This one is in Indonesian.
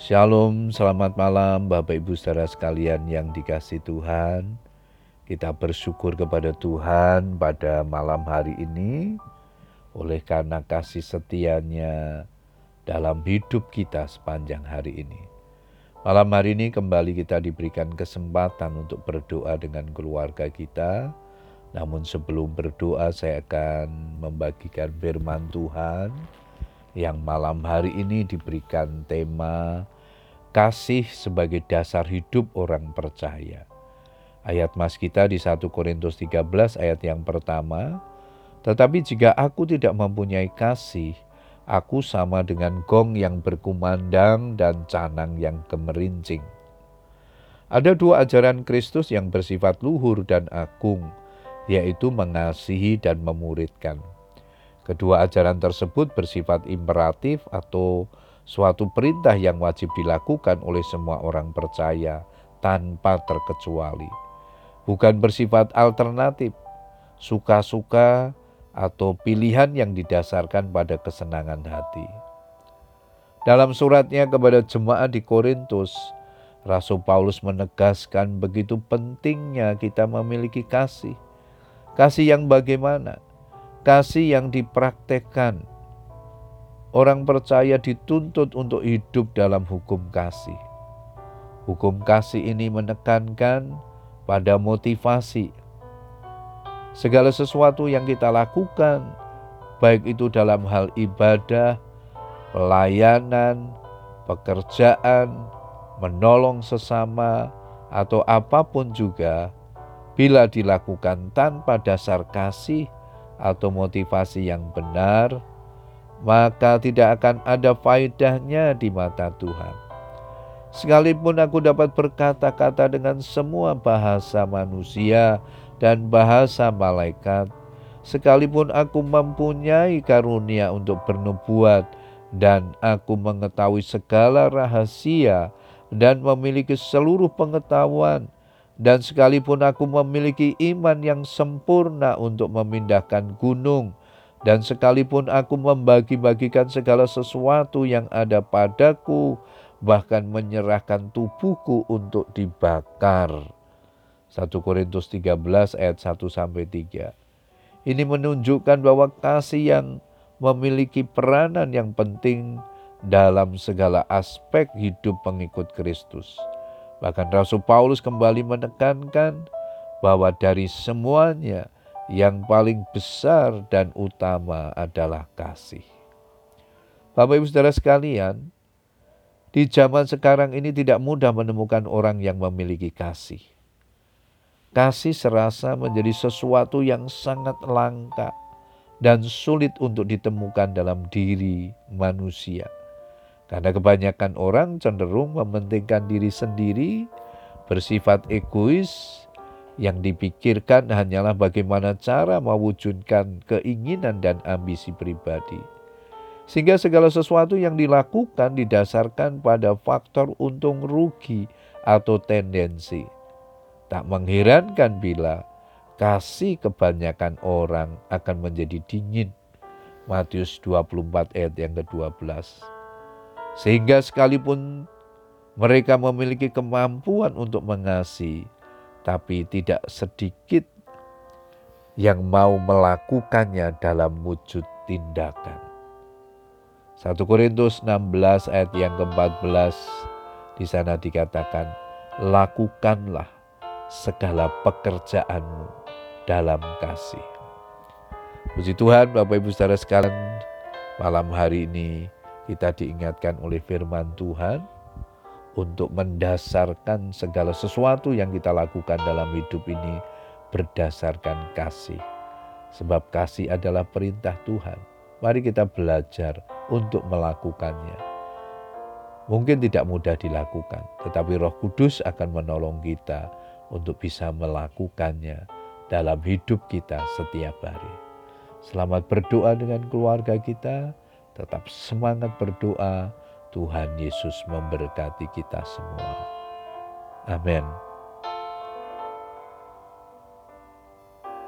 Shalom, selamat malam Bapak Ibu saudara sekalian yang dikasih Tuhan. Kita bersyukur kepada Tuhan pada malam hari ini oleh karena kasih setianya dalam hidup kita sepanjang hari ini. Malam hari ini kembali kita diberikan kesempatan untuk berdoa dengan keluarga kita. Namun sebelum berdoa saya akan membagikan firman Tuhan yang malam hari ini diberikan tema kasih sebagai dasar hidup orang percaya. Ayat mas kita di 1 Korintus 13 ayat yang pertama, tetapi jika aku tidak mempunyai kasih, aku sama dengan gong yang berkumandang dan canang yang gemerincing. Ada dua ajaran Kristus yang bersifat luhur dan agung, yaitu mengasihi dan memuridkan. Kedua ajaran tersebut bersifat imperatif atau suatu perintah yang wajib dilakukan oleh semua orang percaya tanpa terkecuali. Bukan bersifat alternatif, suka-suka atau pilihan yang didasarkan pada kesenangan hati. Dalam suratnya kepada jemaat di Korintus, Rasul Paulus menegaskan begitu pentingnya kita memiliki kasih. Kasih yang bagaimana? Kasih yang dipraktekkan. Orang percaya dituntut untuk hidup dalam hukum kasih. Hukum kasih ini menekankan pada motivasi. Segala sesuatu yang kita lakukan, baik itu dalam hal ibadah, pelayanan, pekerjaan, menolong sesama, atau apa pun juga, bila dilakukan tanpa dasar kasih, atau motivasi yang benar, maka tidak akan ada faedahnya di mata Tuhan. Sekalipun aku dapat berkata-kata dengan semua bahasa manusia dan bahasa malaikat, sekalipun aku mempunyai karunia untuk bernubuat dan aku mengetahui segala rahasia dan memiliki seluruh pengetahuan, dan sekalipun aku memiliki iman yang sempurna untuk memindahkan gunung, dan sekalipun aku membagi-bagikan segala sesuatu yang ada padaku, bahkan menyerahkan tubuhku untuk dibakar. 1 Korintus 13 ayat 1 sampai 3. Ini menunjukkan bahwa kasih yang memiliki peranan yang penting dalam segala aspek hidup pengikut Kristus. Bahkan Rasul Paulus kembali menekankan bahwa dari semuanya yang paling besar dan utama adalah kasih. Bapak Ibu Saudara sekalian, di zaman sekarang ini tidak mudah menemukan orang yang memiliki kasih. Kasih serasa menjadi sesuatu yang sangat langka dan sulit untuk ditemukan dalam diri manusia. Karena kebanyakan orang cenderung mementingkan diri sendiri, bersifat egois, yang dipikirkan hanyalah bagaimana cara mewujudkan keinginan dan ambisi pribadi. Sehingga segala sesuatu yang dilakukan didasarkan pada faktor untung rugi atau tendensi. Tak mengherankan bila kasih kebanyakan orang akan menjadi dingin. Matius 24 ayat yang ke-12. Sehingga sekalipun mereka memiliki kemampuan untuk mengasihi, tapi tidak sedikit yang mau melakukannya dalam wujud tindakan. 1 Korintus 16 ayat yang ke-14 di sana dikatakan, lakukanlah segala pekerjaanmu dalam kasih. Puji Tuhan Bapak Ibu Saudara sekalian, malam hari ini kita diingatkan oleh firman Tuhan untuk mendasarkan segala sesuatu yang kita lakukan dalam hidup ini berdasarkan kasih. Sebab kasih adalah perintah Tuhan. Mari kita belajar untuk melakukannya. Mungkin tidak mudah dilakukan, tetapi Roh Kudus akan menolong kita untuk bisa melakukannya dalam hidup kita setiap hari. Selamat berdoa dengan keluarga kita tetap semangat berdoa. Tuhan Yesus memberkati kita semua. Amin.